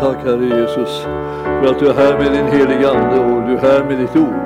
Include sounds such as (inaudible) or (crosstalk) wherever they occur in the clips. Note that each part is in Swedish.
tack Herre Jesus för att du är här med din heliga Ande och du är här med ditt ord.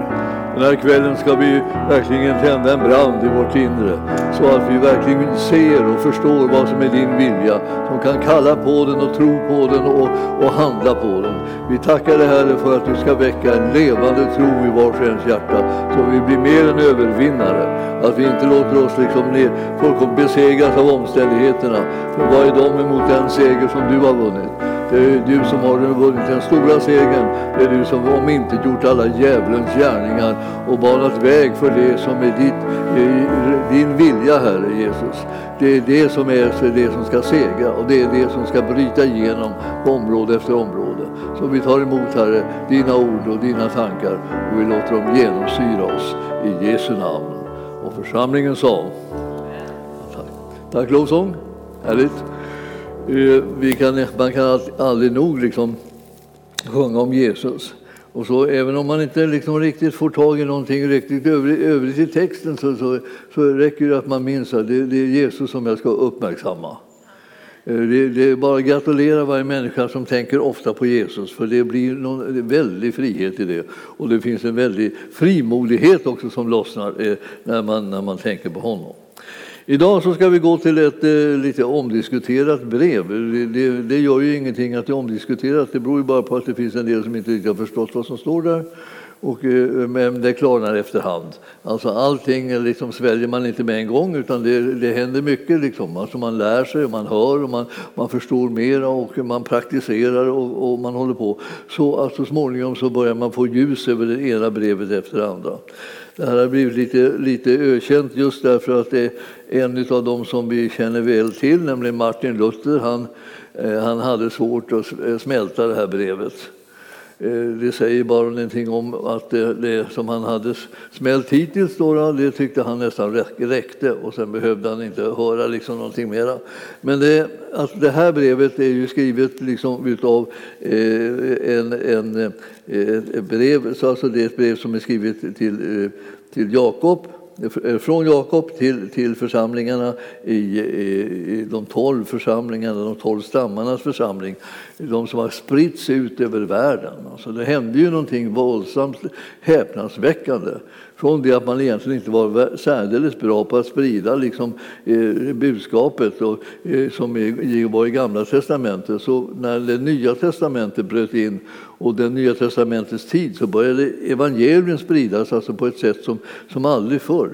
Den här kvällen ska vi verkligen tända en brand i vårt inre så att vi verkligen ser och förstår vad som är din vilja som kan kalla på den och tro på den och, och handla på den. Vi tackar dig Herre för att du ska väcka en levande tro i vars och ens hjärta så vi blir mer än övervinnare. Att vi inte låter oss liksom ner, folk besegras av omständigheterna. För vad är de emot den seger som du har vunnit? Det är du som har vunnit den stora segern. Det är du som har omintetgjort alla djävulens gärningar och banat väg för det som är ditt, din vilja, Herre Jesus. Det är det som är det som ska segra och det är det som ska bryta igenom på område efter område. Så vi tar emot, Herre, dina ord och dina tankar och vi låter dem genomsyra oss i Jesu namn. Och församlingen sa Tack, Tack lovsång. Härligt. Eh, vi kan, man kan aldrig nog liksom sjunga om Jesus. Och så, även om man inte liksom riktigt får tag i någonting riktigt övrigt, övrigt i texten så, så, så räcker det att man minns att det, det är Jesus som jag ska uppmärksamma. Eh, det, det är bara att gratulera varje människa som tänker ofta på Jesus för det blir någon en väldig frihet i det. Och det finns en väldig frimodighet också som lossnar eh, när man, när man tänker på honom. Idag så ska vi gå till ett eh, lite omdiskuterat brev. Det, det, det, gör ju ingenting att det är omdiskuterat, det beror ju bara på att det finns en del som inte riktigt har förstått vad som står där. Och, eh, men det klarnar efterhand. Alltså allting liksom sväljer man inte med en gång utan det, det händer mycket. Liksom. Alltså man lär sig, och man hör och man, man förstår mera och man praktiserar och, och man håller på. Så att så småningom så börjar man få ljus över det ena brevet efter det andra. Det här har blivit lite, lite ökänt just därför att det är en av dem som vi känner väl till, nämligen Martin Luther. Han, eh, han hade svårt att smälta det här brevet. Eh, det säger bara någonting om att det, det som han hade smält hittills då, det tyckte han nästan räckte. Och sen behövde han inte höra liksom någonting mera. Men det, alltså det här brevet är ju skrivet liksom utav eh, en, en, eh, ett brev, så alltså det är ett brev som är skrivet till, till Jakob. Eh, från Jakob till, till församlingarna i, i, i, de tolv församlingarna, de tolv stammarnas församling, de som har spritts ut över världen. Alltså det hände ju någonting våldsamt häpnadsväckande från det att man egentligen inte var särdeles bra på att sprida liksom, eh, budskapet och, eh, som var i Gamla testamentet. Så när det Nya testamentet bröt in och den Nya testamentets tid så började evangelien spridas alltså på ett sätt som, som aldrig förr.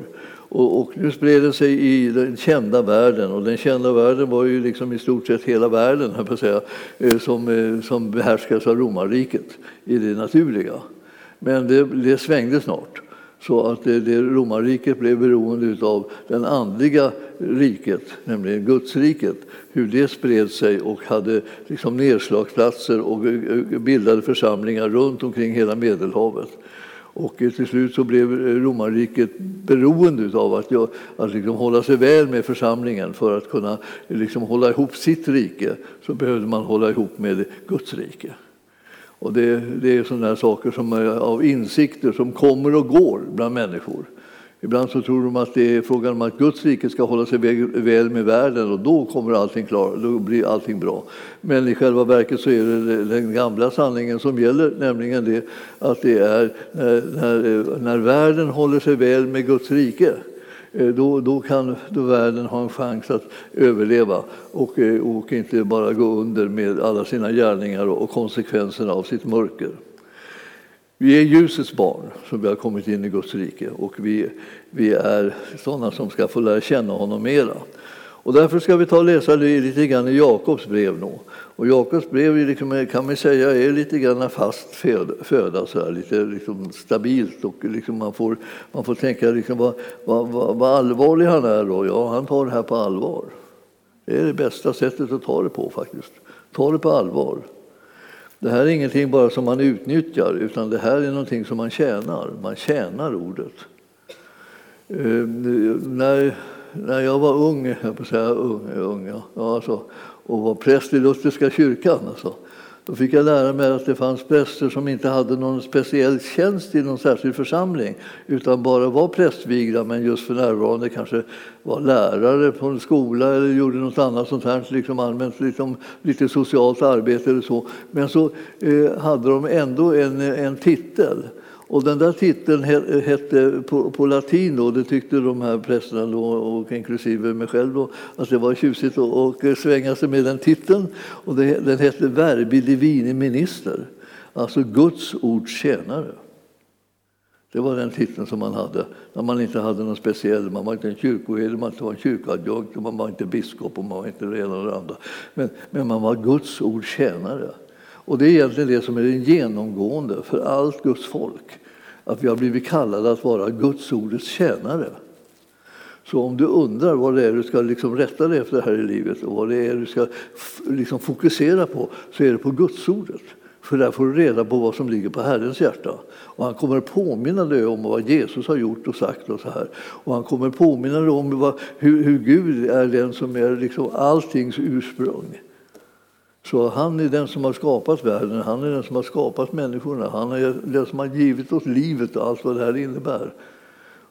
Och, och, nu spred den sig i den kända världen och den kända världen var ju liksom i stort sett hela världen jag säga, eh, som, eh, som behärskas av romarriket i det naturliga. Men det, det svängde snart. Så att det, det romarriket blev beroende av det andliga riket, nämligen Gudsriket, hur det spred sig och hade liksom nedslagsplatser och bildade församlingar runt omkring hela Medelhavet. Och till slut så blev eh, romarriket beroende av att, att liksom hålla sig väl med församlingen för att kunna liksom hålla ihop sitt rike så behövde man hålla ihop med Guds rike. Och det, det är sådana saker som är av insikter som kommer och går bland människor. Ibland så tror de att det är frågan om att Guds rike ska hålla sig väl med världen och då kommer allting klar, då blir allting bra. Men i själva verket så är det den gamla sanningen som gäller, nämligen det att det är när, när, när världen håller sig väl med Guds rike Eh, då, då kan då världen ha en chans att överleva och, eh, och inte bara gå under med alla sina gärningar och konsekvenserna av sitt mörker. Vi är ljusets barn som vi har kommit in i Guds rike och vi, vi är sådana som ska få lära känna honom mera. Och därför ska vi ta och läsa lite grann i Jakobs brev nu. Och Jakobs brev liksom, kan man säga är lite grann fast föda, så här, lite liksom stabilt. Och liksom man, får, man får tänka liksom, vad, vad, vad, vad allvarlig han är. Då. Ja, han tar det här på allvar. Det är det bästa sättet att ta det på faktiskt. Ta det på allvar. Det här är ingenting bara som man utnyttjar, utan det här är någonting som man tjänar. Man tjänar ordet. Eh, när, när jag var ung, jag på säga ung, ung ja, alltså, och var präst i Lutherska kyrkan. Alltså. Då fick jag lära mig att det fanns präster som inte hade någon speciell tjänst i någon särskild församling utan bara var prästvigda men just för närvarande kanske var lärare på en skola eller gjorde något annat sånt här, liksom allmänt liksom, lite socialt arbete eller så. Men så eh, hade de ändå en, en titel. Och den där titeln hette på, på latin, och det tyckte de här prästerna då, och inklusive mig själv, då, att det var tjusigt att svänga sig med den titeln. Och det, den hette Verbi Divini Minister, alltså Guds ords tjänare. Det var den titeln som man hade när man inte hade någon speciell, man var inte en kyrkoherde, man var en kyrkoadjunkt, man var inte biskop och man var inte det ena och det andra. Men, men man var Guds ords tjänare. Och det är egentligen det som är det genomgående för allt Guds folk. Att vi har blivit kallade att vara Guds ordets tjänare. Så om du undrar vad det är du ska liksom rätta dig efter här i livet och vad det är du ska liksom fokusera på så är det på Guds ordet. För där får du reda på vad som ligger på Herrens hjärta. Och han kommer påminna dig om vad Jesus har gjort och sagt. och så här. Och han kommer påminna dig om vad, hur, hur Gud är den som är liksom alltings ursprung. Så han är den som har skapat världen, han är den som har skapat människorna. Han är den som har givit oss livet och allt vad det här innebär.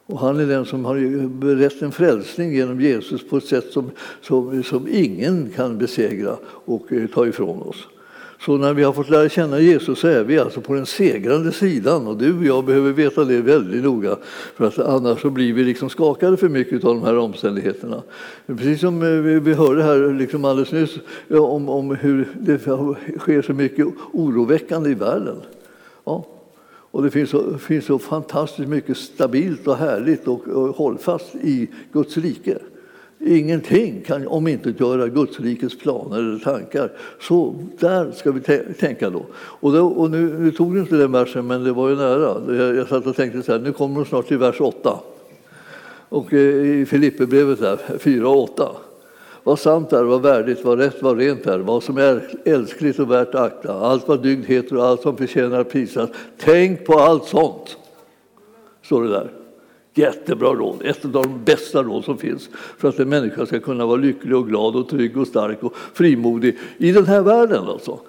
Och han är den som har berett en frälsning genom Jesus på ett sätt som, som, som ingen kan besegra och eh, ta ifrån oss. Så när vi har fått lära känna Jesus så är vi alltså på den segrande sidan och du och jag behöver veta det väldigt noga för att annars så blir vi liksom skakade för mycket av de här omständigheterna. Precis som eh, vi hörde här liksom alldeles nyss eh, om, om hur det sker så mycket oroväckande i världen. Ja. Och det finns så, finns så fantastiskt mycket stabilt och härligt och, och hållfast i Guds rike. Ingenting kan om inte göra Guds rikets planer eller tankar. Så där ska vi tänka då. Och, då, och nu, nu, tog du inte den versen, men det var ju nära. Jag, jag satt och tänkte så här, nu kommer de snart till vers 8. Och eh, i Filipperbrevet där, 4 och 8. Vad sant är, vad värdigt, vad rätt, vad rent är, vad som är älskligt och värt att akta, allt vad dygd heter och allt som förtjänar att prisas. Tänk på allt sånt, står det där. Jättebra råd, ett av de bästa råd som finns för att en människa ska kunna vara lycklig och glad och trygg och stark och frimodig i den här världen. Alltså.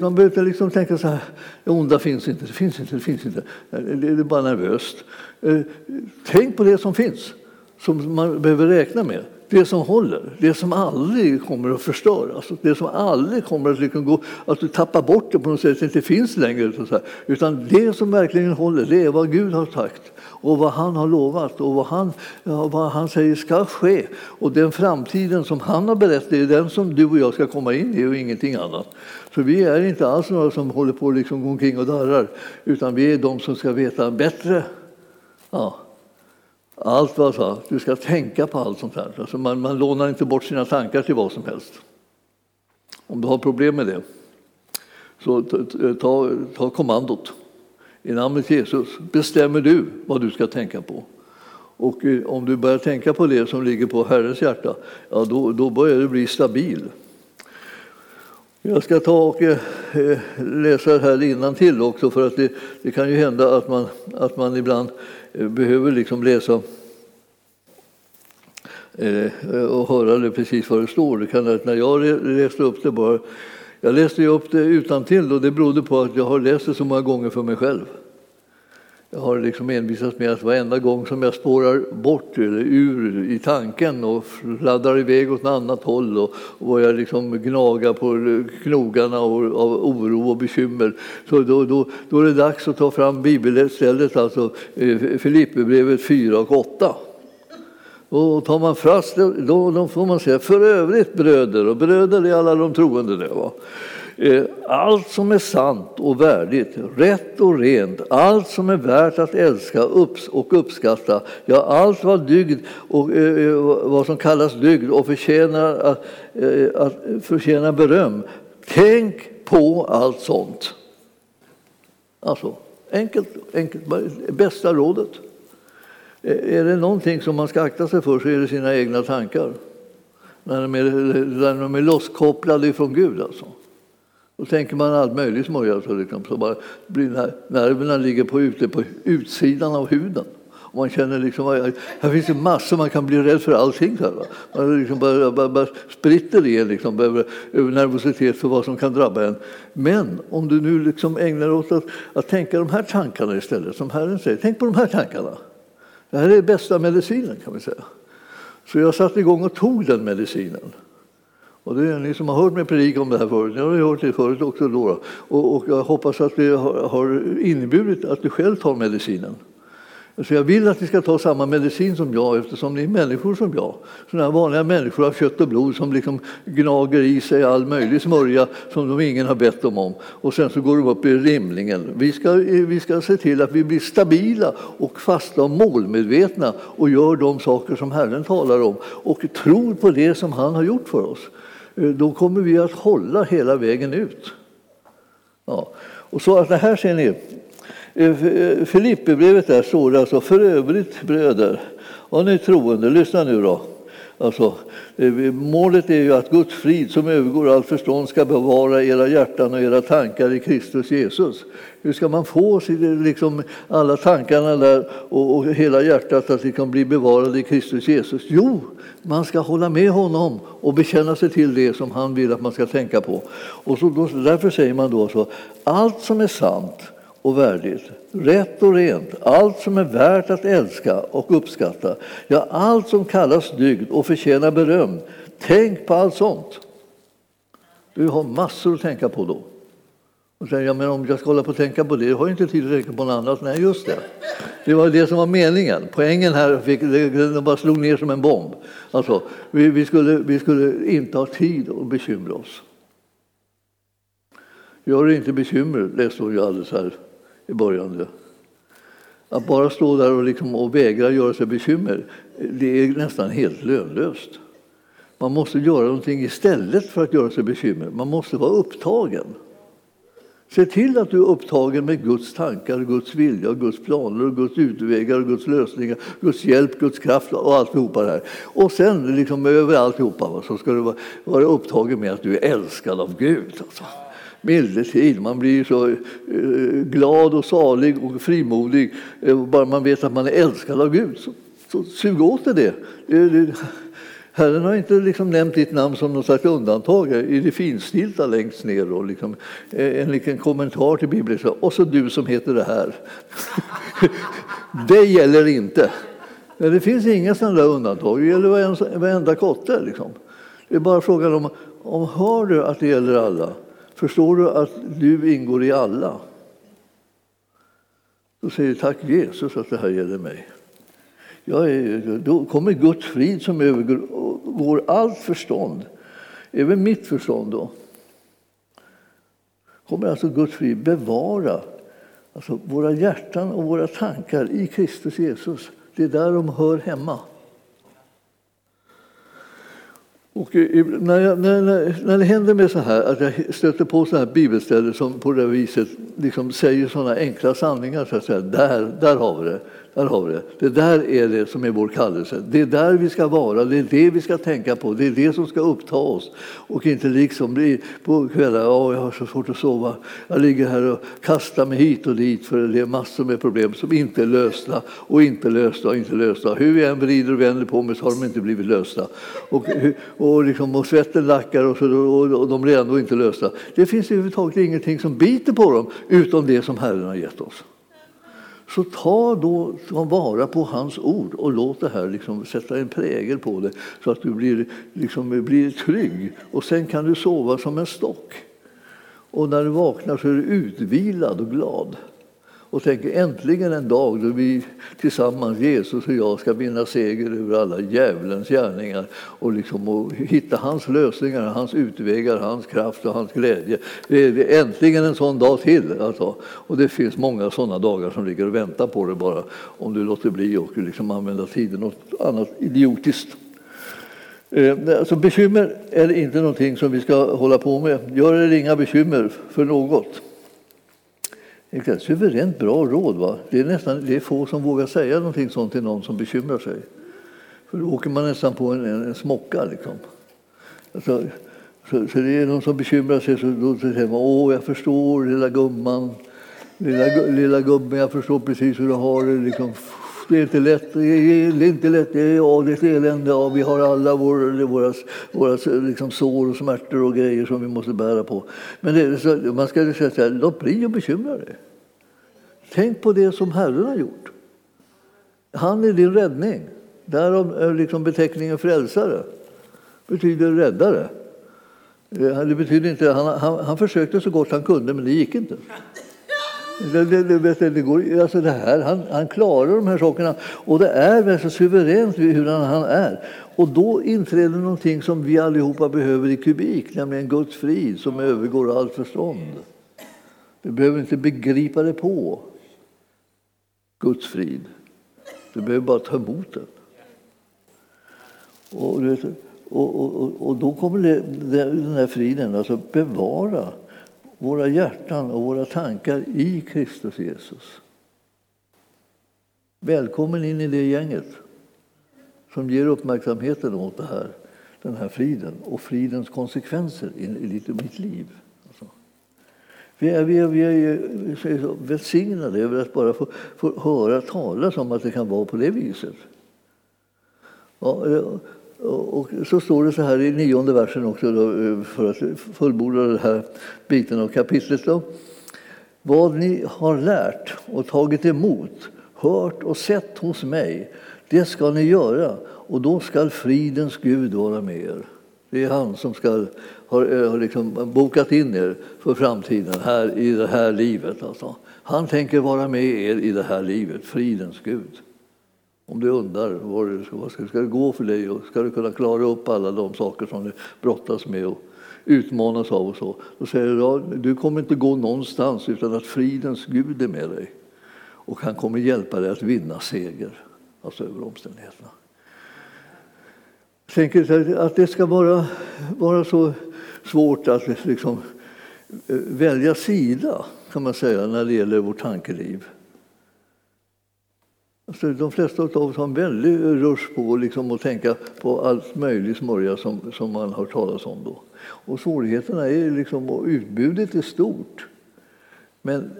Man behöver liksom tänka så här, det onda finns inte, det finns inte, det finns inte. Det är bara nervöst. Eh, tänk på det som finns, som man behöver räkna med det som håller, det som aldrig kommer att förstöras, det som aldrig kommer att liksom gå, att du tappar bort det på något sätt, det inte finns längre. Utan det som verkligen håller, det är vad Gud har sagt och vad han har lovat och vad han, ja, vad han säger ska ske. Och den framtiden som han har berättat, det är den som du och jag ska komma in i och ingenting annat. Så vi är inte alls några som håller på och liksom omkring och darrar, utan vi är de som ska veta bättre. Ja. Allt vad sa, du ska tänka på allt sånt här. Alltså man, man lånar inte bort sina tankar till vad som helst. Om du har problem med det, så ta, ta kommandot. I namnet Jesus bestämmer du vad du ska tänka på. Och eh, om du börjar tänka på det som ligger på Herrens hjärta, ja, då, då börjar du bli stabil. Jag ska ta och eh, eh, läsa det här innan till också för att det, det, kan ju hända att man, att man ibland Eh, behöver liksom läsa eh, och höra det precis vad det står. Det kan, när jag läste upp det bara jag läste upp det utan till och det berodde på att jag har läst det så många gånger för mig själv. Jag har liksom envisats med att varenda gång som jag spårar bort eller ur i tanken och fladdrar iväg åt något annat håll och, och börjar liksom gnaga på knogarna och, av oro och bekymmer så då, då, då är det dags att ta fram bibelstället, alltså eh, Filipperbrevet 4 och 8. Och tar man fast då, då får man säga för övrigt bröder, och bröder är alla de troende. Det, va? Eh, allt som är sant och värdigt, rätt och rent, allt som är värt att älska och uppskatta, ja, allt vad dygd och eh, eh, vad som kallas dygd och förtjänar, att, att beröm. Tänk på allt sånt. Alltså, enkelt, enkelt bästa rådet. Är det någonting som man ska akta sig för så är det sina egna tankar. När de är, när de är losskopplade från Gud. Alltså. Då tänker man allt möjligt smörja så, liksom, så bara blir nerverna ligger på, ute på utsidan av huden. Och man känner liksom, här finns det massor, man kan bli rädd för allting. Här, va? Man liksom bara, bara, bara spritter i en liksom, över, över nervositet för vad som kan drabba en. Men om du nu liksom ägnar dig åt att, att tänka de här tankarna istället, som Herren säger, tänk på de här tankarna. Det här är bästa medicinen kan vi säga. Så jag satte igång och tog den medicinen. Och det är ni som har hört mig predika om det här förut, ni har hört det förut också. Då. Och, och jag hoppas att det har inneburit att du själv tar medicinen. Så jag vill att ni ska ta samma medicin som jag eftersom ni är människor som jag. Sådana vanliga människor av kött och blod som liksom gnager i sig all möjlig smörja som de ingen har bett dem om. Och sen så går de upp i rimlingen. Vi ska, vi ska se till att vi blir stabila och fasta och målmedvetna och gör de saker som Herren talar om och tror på det som han har gjort för oss. Eh, då kommer vi att hålla hela vägen ut. Ja. Och så att det här ser ni, eh, i eh, Filipperbrevet där står det alltså för övrigt bröder och ni troende, lyssna nu då. Alltså, eh, målet är ju att Guds frid som övergår allt förstånd ska bevara era hjärtan och era tankar i Kristus Jesus. Hur ska man få liksom, alla tankarna där och, och hela hjärtat att liksom bli bevarade i Kristus Jesus? Jo, man ska hålla med honom och bekänna sig till det som han vill att man ska tänka på. Och så, då, därför säger man då så, allt som är sant och värdigt, rätt och rent, allt som är värt att älska och uppskatta, ja, allt som kallas dygd och förtjänar beröm. Tänk på allt sånt. Du har massor att tänka på då. Och säger, ja, men om jag ska hålla på att tänka på det, jag har inte tid att tänka på något annat. Nej, just det. Det var det som var meningen. Poängen här fick, den bara slog ner som en bomb. Alltså, vi, vi, skulle, vi skulle inte ha tid att bekymra oss. Gör dig inte bekymmer, läste hon ju alldeles här i början. Att bara stå där och, liksom, och vägra göra sig bekymmer, det är nästan helt lönlöst. Man måste göra någonting istället för att göra sig bekymmer. Man måste vara upptagen. Se till att du är upptagen med Guds tankar, Guds vilja, Guds planer, Guds utvägar, Guds lösningar, Guds hjälp, Guds kraft och alltihopa det här. Och sen liksom över alltihopa så ska du vara upptagen med att du är älskad av Gud. Alltså medeltid. Man blir så eh, glad och salig och frimodig eh, bara man vet att man är älskad av Gud. Så, så sug åt det. det, det Herren har inte liksom nämnt ditt namn som något slags undantag i det finstilta längst ner. Och liksom, eh, en liten kommentar till Bibeln. Och så du som heter det här. (laughs) det gäller inte. Det finns inga sådana undantag. Det gäller varenda kotte. Liksom. Det är bara frågan om, om hör du att det gäller alla? Förstår du att du ingår i alla? Då säger du tack Jesus att det här gäller mig. Är, då kommer Guds frid som övergår allt förstånd, även mitt förstånd. Då. kommer alltså Guds frid bevara alltså våra hjärtan och våra tankar i Kristus Jesus. Det är där de hör hemma. Och när, jag, när, när, det händer mig så här, att jag stöter på sådana här bibelställen som på det viset liksom säger sådana enkla sanningar, så att säga, där, där har vi det. Där har vi det. Det där är det som är vår kallelse. Det är där vi ska vara, det är det vi ska tänka på, det är det som ska uppta oss. Och inte liksom bli på kvällar, oh, jag har så svårt att sova, jag ligger här och kastar mig hit och dit för det är massor med problem som inte är lösta och inte lösta och inte lösta. Hur jag än vrider och vänder på mig så har de inte blivit lösta. Och, och, liksom, och svetten lackar och, så, och, och de blir ändå inte lösta. Det finns överhuvudtaget ingenting som biter på dem utom det som Herren har gett oss. Så ta då ta vara på hans ord och låt det här liksom sätta en prägel på det så att du blir, liksom, blir trygg. Och sen kan du sova som en stock. Och när du vaknar så är du utvilad och glad och tänker äntligen en dag då vi tillsammans, Jesus och jag, ska vinna seger över alla djävulens gärningar och, liksom, och hitta hans lösningar, hans utvägar, hans kraft och hans glädje. Det är äntligen en sån dag till. Alltså. Och det finns många sådana dagar som ligger och väntar på dig bara om du låter bli och liksom använda tiden något annat idiotiskt. Eh, alltså bekymmer är inte någonting som vi ska hålla på med. Gör er inga bekymmer för något. Det är ett suveränt bra råd. Va? Det, är nästan, det är få som vågar säga någonting sånt till någon som bekymrar sig. För då åker man nästan på en, en, en smocka. Liksom. Alltså, så, så, det är någon som bekymrar sig så då säger man åh, jag förstår lilla gumman. Lilla, lilla gubben, jag förstår precis hur du har det. Liksom, det är inte lätt, det är inte lätt, det är adligt elände, ja, vi har alla våra, våra, våra liksom sår och smärtor och grejer som vi måste bära på. Men det, så, man ska säga så här, låt bli att bekymra dig. Tänk på det som Herren har gjort. Han är din räddning. Därav är liksom beteckningen frälsare. betyder räddare. Eh, det betyder inte, han, han, han försökte så gott han kunde, men det gick inte. Det, det, det, det, går, alltså det här, han, han klarar de här sakerna och det är så suveränt hur han, är. Och då inträder någonting som vi allihopa behöver i kubik, nämligen Guds frid som övergår allt förstånd. Du behöver inte begripa det på Guds frid. Du behöver bara ta emot den. Och, och, och, och då kommer det, den här friden alltså bevara våra hjärtan och våra tankar i Kristus Jesus. Välkommen in i det gänget som ger uppmärksamheten åt det här, den här friden och fridens konsekvenser i, i mitt liv. Alltså. Vi är, vi, är, vi är välsignade över att bara få, få höra talas om att det kan vara på det viset. Ja, eh, och så står det så här i nionde versen också då, eh, för att fullborda den här biten av kapitlet. Då. Vad ni har lärt och tagit emot, hört och sett hos mig, det ska ni göra och då skall fridens Gud vara med er. Det är han som ska, har, eh, har liksom bokat in er för framtiden här i det här livet. Alltså. Han tänker vara med er i det här livet, fridens Gud. Om du undrar vad ska, ska det gå för dig och ska du kunna klara upp alla de saker som du brottas med och utmanas av och så. Då säger du du kommer inte gå någonstans utan att fridens Gud är med dig. Och han kommer hjälpa dig att vinna seger, alltså över omständigheterna. Jag tänker att det ska vara, vara så svårt att liksom eh, välja sida kan man säga när det gäller vårt tankeliv. Alltså, de flesta av oss har en väldig rush på liksom, att tänka på allt möjligt smörja som, som man har talat om. Då. Och svårigheterna är liksom, och utbudet är stort. Men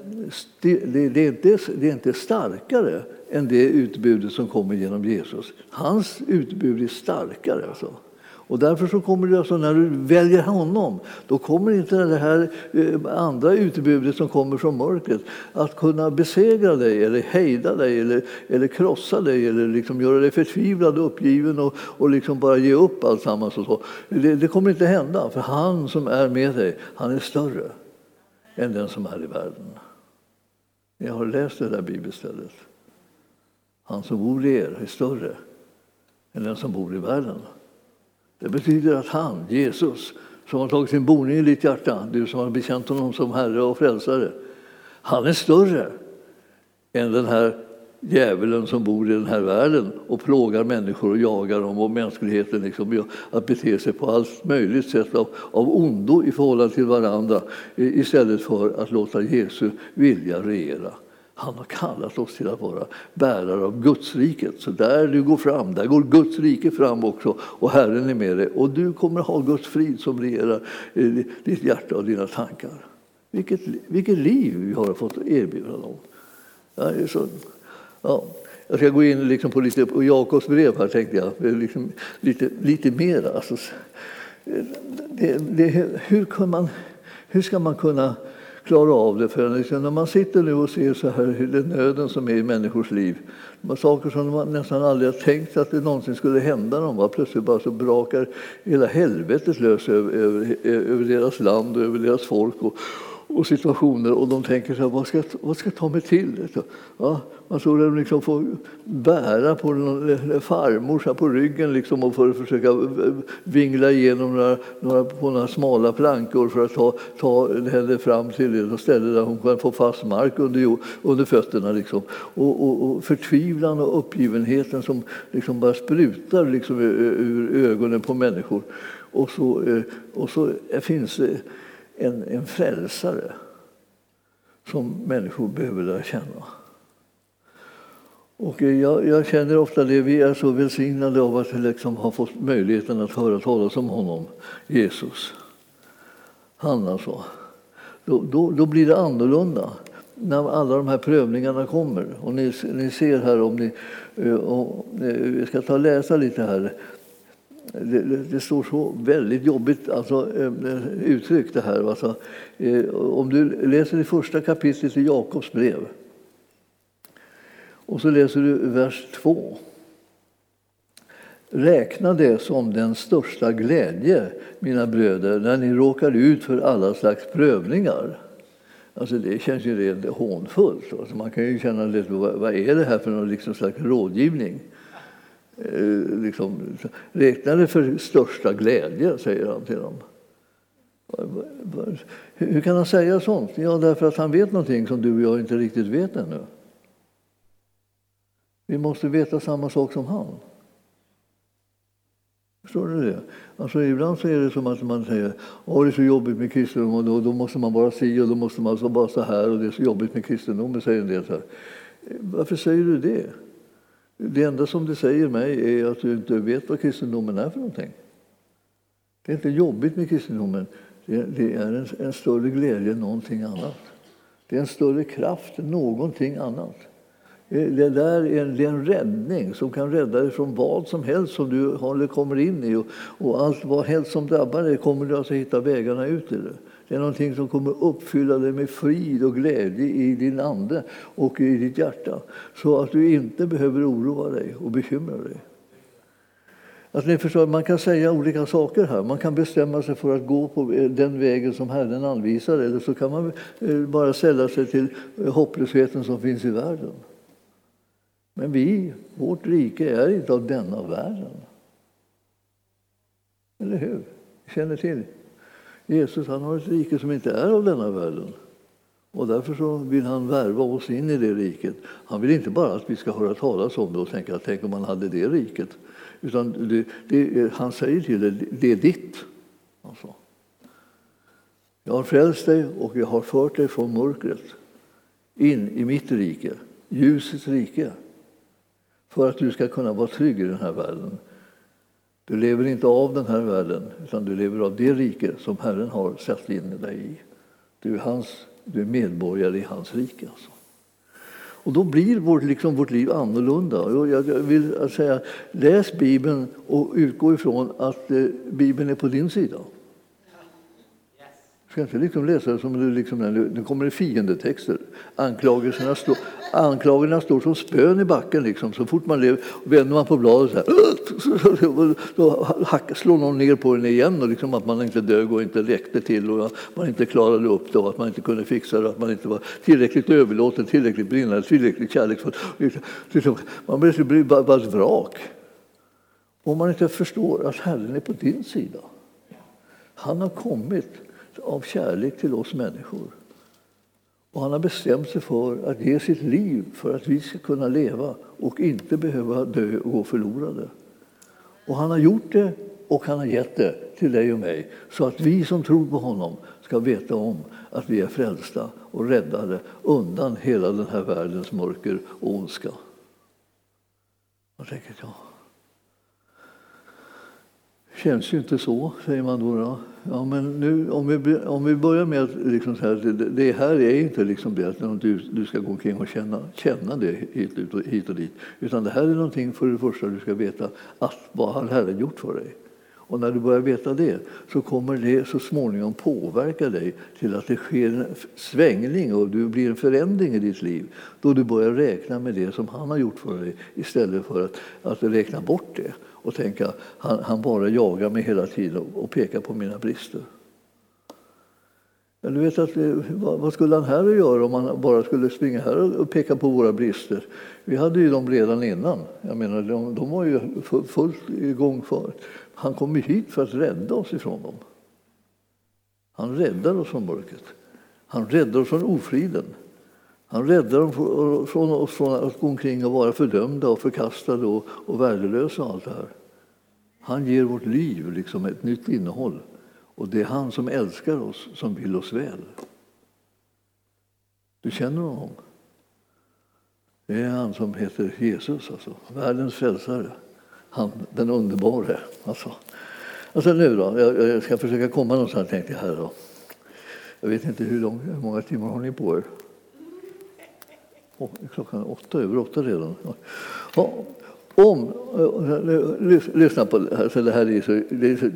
det, det, det, är inte, det är inte starkare än det utbudet som kommer genom Jesus. Hans utbud är starkare. Alltså. Och därför så kommer det alltså, när du väljer honom, då kommer inte det här eh, andra utbudet som kommer från mörkret att kunna besegra dig eller hejda dig eller, eller krossa dig eller liksom göra dig förtvivlad och uppgiven och, och liksom bara ge upp alltsammans. Och så. Det, det kommer inte hända, för han som är med dig, han är större än den som är i världen. Jag har läst det där bibelstället. Han som bor i er är större än den som bor i världen. Det betyder att han, Jesus, som har tagit sin boning i ditt hjärta, du som har bekänt honom som Herre och Frälsare, han är större än den här djävulen som bor i den här världen och plågar människor och jagar dem och mänskligheten liksom, att bete sig på allt möjligt sätt av, av ondo i förhållande till varandra istället för att låta Jesu vilja regera. Han har kallat oss till att vara bärare av Guds riket. Så där du går fram, där går Guds rike fram också och Herren är med dig. Och du kommer ha Guds frid som regerar eh, ditt hjärta och dina tankar. Vilket, vilket liv vi har fått erbjuda dem. Ja, så, ja. Jag ska gå in liksom på lite på Jakobs brev här tänkte jag. Liksom lite, lite mer. Alltså, det, det, hur, kan man, hur ska man kunna klara av det. För när man sitter nu och ser så här den nöden som är i människors liv, de saker som man nästan aldrig har tänkt att det någonsin skulle hända dem, plötsligt bara så brakar hela helvetet lös över, över, över deras land och över deras folk. Och, och situationer och de tänker så här, vad ska, vad ska jag ta mig till? Ja, Alltså, man såg dem liksom få bära på någon farmor på ryggen liksom och för att försöka vingla igenom några, några, på några smala plankor för att ta, ta henne fram till ett ställe där hon kan få fast mark under, under fötterna. Liksom. Och, och, och förtvivlan och uppgivenheten som liksom bara sprutar liksom ur, ögonen på människor. Och så, eh, och så finns det en, en frälsare som människor behöver lära känna. Och jag, jag, känner ofta det, vi är så välsignade av att liksom ha fått möjligheten att höra talas om honom, Jesus. Han alltså. Då, då, då blir det annorlunda. när alla de här prövningarna kommer. Och ni, ni ser här om ni... Eh, vi eh, ska ta och läsa lite här. Det, det, står så väldigt jobbigt alltså, eh, uttryckt det här. Alltså, om du läser det första kapitlet i Jakobs brev och så läser du vers 2. Räkna det som den största glädje, mina bröder, när ni råkar ut för alla slags prövningar. Alltså det känns ju rent hånfullt. Alltså man kan ju känna lite, vad, är det här för någon liksom slags rådgivning? Eh, liksom, räkna det för största glädje, säger han till dem. Hur kan han säga sånt? Ja, därför att han vet någonting som du och jag inte riktigt vet ännu. Vi måste veta samma sak som han. Förstår du det? Alltså, ibland så är det som att man säger att det är så jobbigt med kristendom och då, då måste man vara si och då måste man vara så här och det är så jobbigt med kristendomen, säger en del. Så här. Varför säger du det? Det enda som det säger mig är att du inte vet vad kristendomen är för någonting. Det är inte jobbigt med kristendomen. Det, det är en, en större glädje än någonting annat. Det är en större kraft än någonting annat. Eh, det där är en, det är en räddning som kan rädda dig från vad som helst som du håller, kommer in i. Och, och allt vad helst som drabbar dig kommer du alltså hitta vägarna ut ur det. Det är någonting som kommer uppfylla dig med frid och glädje i din ande och i ditt hjärta. Så att du inte behöver oroa dig och bekymra dig. Att ni förstår, man kan säga olika saker här. Man kan bestämma sig för att gå på eh, den vägen som Herren anvisar eller så kan man eh, bara sälja sig till hopplösheten som finns i världen. Men vi, vårt rike, är inte av denna världen. Eller hur? känner till. Jesus han har ett rike som inte är av denna världen. Och därför så vill han värva oss in i det riket. Han vill inte bara att vi ska höra talas om det och tänka att tänk om man hade det riket. Utan det, det, han säger till det, det är ditt. Alltså. Jag har frälst dig och jag har fört dig från mörkret in i mitt rike, ljusets rike för att du ska kunna vara trygg i den här världen. Du lever inte av den här världen, utan du lever av det rike som Herren har satt in dig i. Du är, hans, du är medborgare i hans rike. Alltså. Och då blir vårt, liksom, vårt liv annorlunda. Jag vill säga, läs Bibeln och utgå ifrån att eh, Bibeln är på din sida. Du ska inte liksom läsa det som liksom, nu kommer det fiendetexter. Anklagelserna, står, anklagelserna står som spön i backen. Liksom. Så fort man lever, vänder man på bladet så, här, (laughs) då slår någon ner på en igen. Och liksom att man inte dög och inte räckte till och man inte klarade upp det och att man inte kunde fixa det. Att man inte var tillräckligt överlåten, tillräckligt brinnande, tillräckligt kärleksfull. Liksom, man blir bara ett vrak. Om man inte förstår att Herren är på din sida. Han har kommit av kärlek till oss människor. Och han har bestämt sig för att ge sitt liv för att vi ska kunna leva och inte behöva dö och gå förlorade. Och han har gjort det och han har gett det till dig och mig så att vi som tror på honom ska veta om att vi är frälsta och räddade undan hela den här världens mörker och ondska. Vad tänker jag? Känns ju inte så, säger man då. då. Ja, men nu, om, vi, om vi börjar med att liksom så här, det, det, här är inte liksom det att du, du ska gå omkring och känna, känna det hit, och, hit och dit. Utan det här är någonting för det första du ska veta att vad har Herren gjort för dig. Och när du börjar veta det så kommer det så småningom påverka dig till att det sker en svängning och du blir en förändring i ditt liv. Då du börjar räkna med det som han har gjort för dig istället för att, att räkna bort det och tänka han, han bara jagar mig hela tiden och, pekar på mina brister. Du vet att, vad skulle han här göra om han bara skulle springa här och peka på våra brister? Vi hade ju dem redan innan. Jag menar, de, de var ju fullt igång för. Han kom hit för att rädda oss ifrån dem. Han räddar oss från mörkret. Han räddar oss från ofriden. Han räddar dem från oss från att gå omkring och vara fördömda och förkastade och, och värdelösa och allt det här. Han ger vårt liv liksom ett nytt innehåll. Och det är han som älskar oss, som vill oss väl. Du känner honom? Det är han som heter Jesus, alltså. världens frälsare. Han, den underbare. Alltså. Alltså nu då, jag, jag ska försöka komma någonstans tänkte jag här. Då. Jag vet inte hur, lång, hur många timmar har ni på er? Klockan åtta, över åtta redan. Ja. Om, eh, eh, lyssna på det här, för det här är så,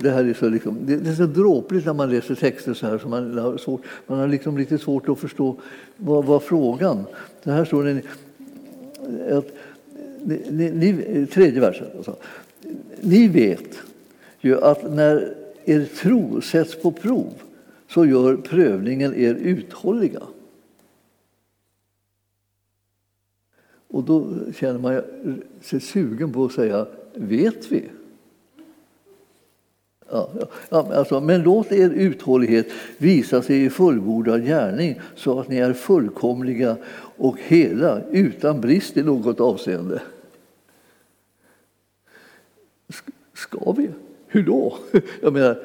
det här är så, liksom, det är så dråpligt när man läser texter så här så man har, svårt, man har liksom lite svårt att förstå vad, vad frågan. Det här står det att, ni, ni, tredje versen. Alltså. Ni vet ju att när er tro sätts på prov så gör prövningen er uthålliga. Och då känner man sig sugen på att säga, vet vi? Ja, ja, alltså, men låt er uthållighet visa sig i fullbordad gärning så att ni är fullkomliga och hela utan brist i något avseende. Ska vi? Hur då? (laughs) Jag menar,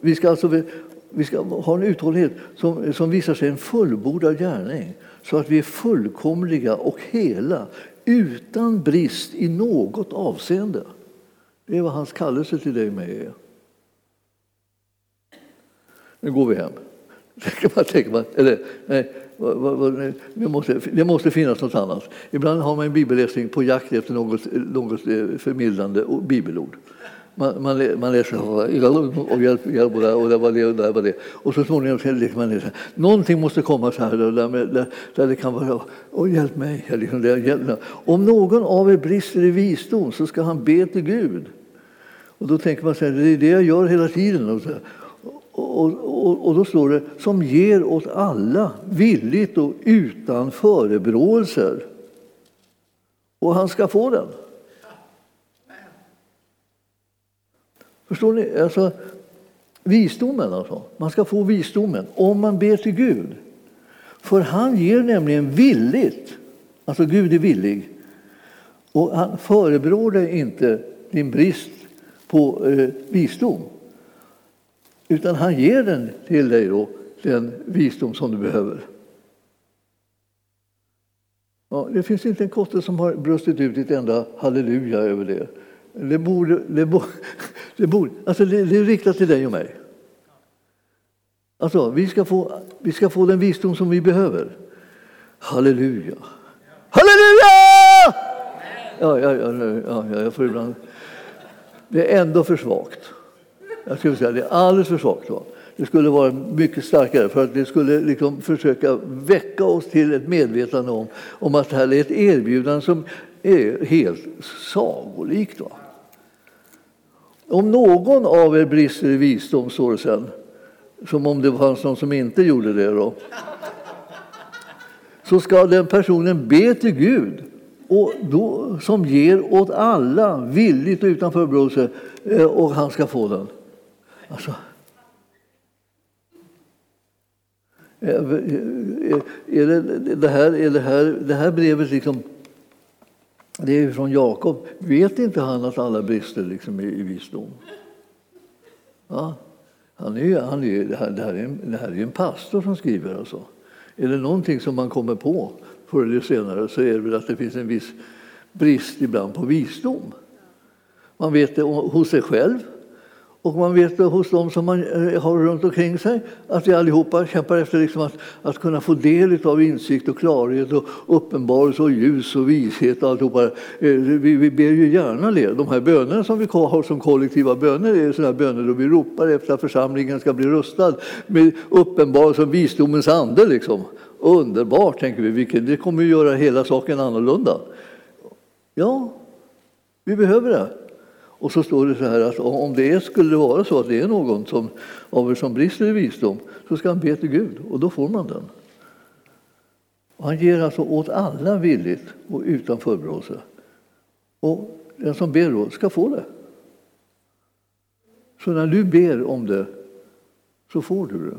vi ska alltså vi ska ha en uthållighet som, som visar sig i en fullbordad gärning så att vi är fullkomliga och hela utan brist i något avseende. Det är vad hans kallelse till dig och mig är. Nu går vi hem. (laughs) Tänker man, eller, nej, det, måste, det måste finnas något annat. Ibland har man en bibelläsning på jakt efter något, något eh, förmildrande bibelord. Man, man, man läser och hjälp, hjälp och, det, och det var det och det var det. Och så småningom lägger liksom man läser. Någonting måste komma så här där, där, där det kan vara och hjälp mig. Liksom, där, hjälp mig. Om någon av er brister i visdom så ska han be till Gud. Och då tänker man så här, det är det jag gör hela tiden. Och, så, och, och, och då står det som ger åt alla villigt och utan förebråelser. Och han ska få den. Förstår ni? Alltså, visdomen alltså. Man ska få visdomen om man ber till Gud. För han ger nämligen villigt. Alltså Gud är villig. Och han förebrår dig inte din brist på eh, visdom. Utan han ger den till dig då, den visdom som du behöver. Ja, det finns inte en kotte som har brustit ut ett enda halleluja över det. Det borde, det borde, det, borde, alltså det, det är riktat till dig och mig. Alltså, vi, ska få, vi ska få den visdom som vi behöver. Halleluja! Halleluja! Ja, ja, ja, ja, jag får ibland... Det är ändå för svagt. Jag skulle säga det är alldeles för svagt. Va? Det skulle vara mycket starkare för att det skulle liksom försöka väcka oss till ett medvetande om, om att det här är ett erbjudande som är helt sagolikt. Va? Om någon av er brister i visdom, står det sen, som om det fanns någon som inte gjorde det, då, så ska den personen be till Gud. Och då, som ger åt alla villigt och utan förebråelse eh, och han ska få den. Alltså, eh, eh, är det, det, här, är det, här, det här brevet liksom det är från Jakob. Vet inte han att alla brister liksom i, i visdom? Ja. Han är, han är, det, här, det, här är en, det här är en pastor som skriver. Alltså. Är det någonting som man kommer på förr eller senare så är det väl att det finns en viss brist ibland på visdom. Man vet det hos sig själv och man vet hos dem som man eh, har runt omkring sig att vi allihopa kämpar efter liksom att, att kunna få del av insikt och klarhet och uppenbarelse och ljus och vishet. Och alltihopa. Eh, vi, vi ber ju gärna det. De här bönerna som vi har som kollektiva böner är sådana böner då vi ropar efter att församlingen ska bli rustad med uppenbarelse och visdomens ande. Liksom. Underbart, tänker vi. Det kommer ju göra hela saken annorlunda. Ja, vi behöver det. Och så står det så här att om det skulle vara så att det är någon som, av er som brister i visdom så ska han be till Gud och då får man den. Och han ger alltså åt alla villigt och utan förebråelse. Och den som ber då ska få det. Så när du ber om det så får du det.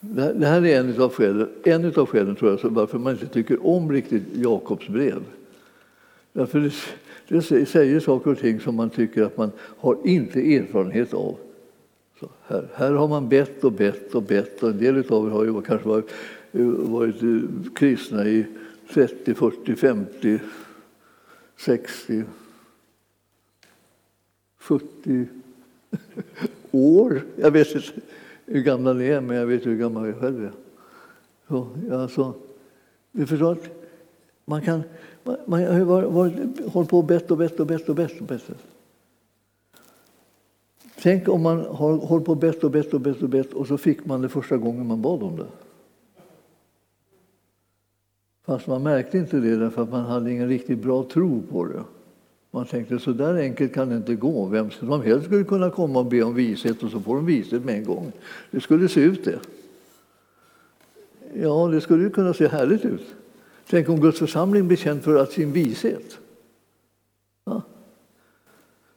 Det här är en av skälen, en av skälen tror jag, varför man inte tycker om riktigt Jakobs brev. Därför det, det säger saker och ting som man tycker att man har inte erfarenhet av. Så här, här har man bett och bett och bett och en del av er har ju kanske varit, varit eh, kristna i 30, 40, 50, 60, 70 år. Jag vet inte hur gamla ni är, men jag vet hur gammal jag själv är. Så, alltså, du förstår att man kan man, man har hållit på och bett och bett och bett och bett. Och bett. Tänk om man har hållit på och bett och bett och bett och bett och så fick man det första gången man bad om det. Fast man märkte inte det därför att man hade ingen riktigt bra tro på det. Man tänkte så där enkelt kan det inte gå. Vem som helst skulle kunna komma och be om vishet och så får de vishet med en gång. Det skulle se ut det. Ja, det skulle ju kunna se härligt ut. Tänk om Guds församling blir känd för att sin vishet. Ja.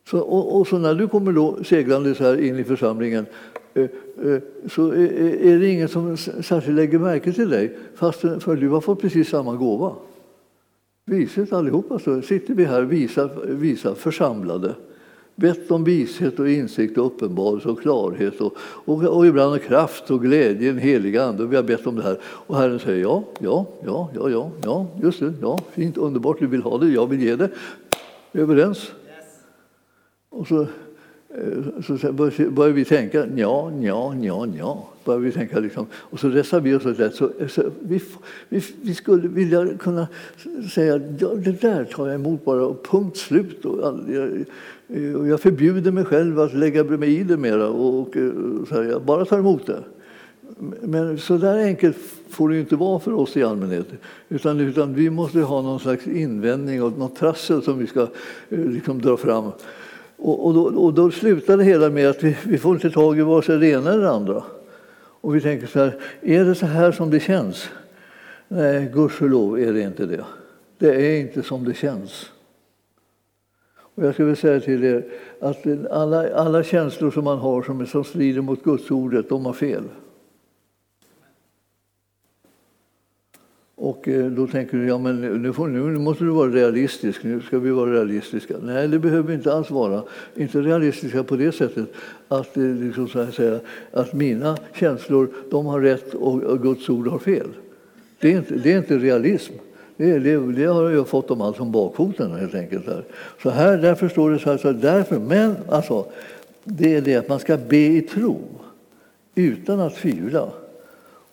Så, och, och, så när du kommer då seglande så här in i församlingen eh, eh, så är, är det ingen som särskilt lägger märke till dig fast för du har fått precis samma gåva. Vishet allihopa så sitter vi här visa, visa församlade bett om vishet och insikt och uppenbarelse och klarhet och, och, och ibland kraft och glädje, en helig ande. Vi har bett om det här. Och Herren säger ja, ja, ja, ja, ja, ja, just det, ja, fint, underbart, du vill ha det, jag vill ge det. Vi är överens. Yes. Och så, Eh, så börjar vi tänka, ja, ja, ja, ja. Börjar vi tänka liksom. Och så reser vi oss rätt. Så, så vi, vi, vi, skulle vilja kunna säga, ja, det där tar jag emot bara, och punkt slut. Och, jag, eh, och jag förbjuder mig själv att lägga mig i det mera och, och eh, så här, jag bara tar emot det. Men så där enkelt får det inte vara för oss i allmänhet. Utan, utan vi måste ha någon slags invändning och något trassel som vi ska liksom, dra fram. Och, och, då, och då slutar det hela med att vi, vi får inte tag i vare sig det ena eller det andra. Och vi tänker så här, är det så här som det känns? Nej, gudskelov är det inte det. Det är inte som det känns. Och jag skulle vilja säga till er att alla, alla känslor som man har som, som strider mot Guds ordet, de har fel. Och eh, då tänker du, ja men nu, får, nu måste du vara realistisk, nu ska vi vara realistiska. Nej, det behöver vi inte alls vara. Inte realistiska på det sättet att, eh, liksom så säga, att mina känslor de har rätt och Guds ord har fel. Det är inte, det är inte realism. Det, det, det, har jag fått dem allt om bakfoten helt enkelt. Där. Så här, därför står det så här, så därför, men alltså, det är det att man ska be i tro utan att tvivla.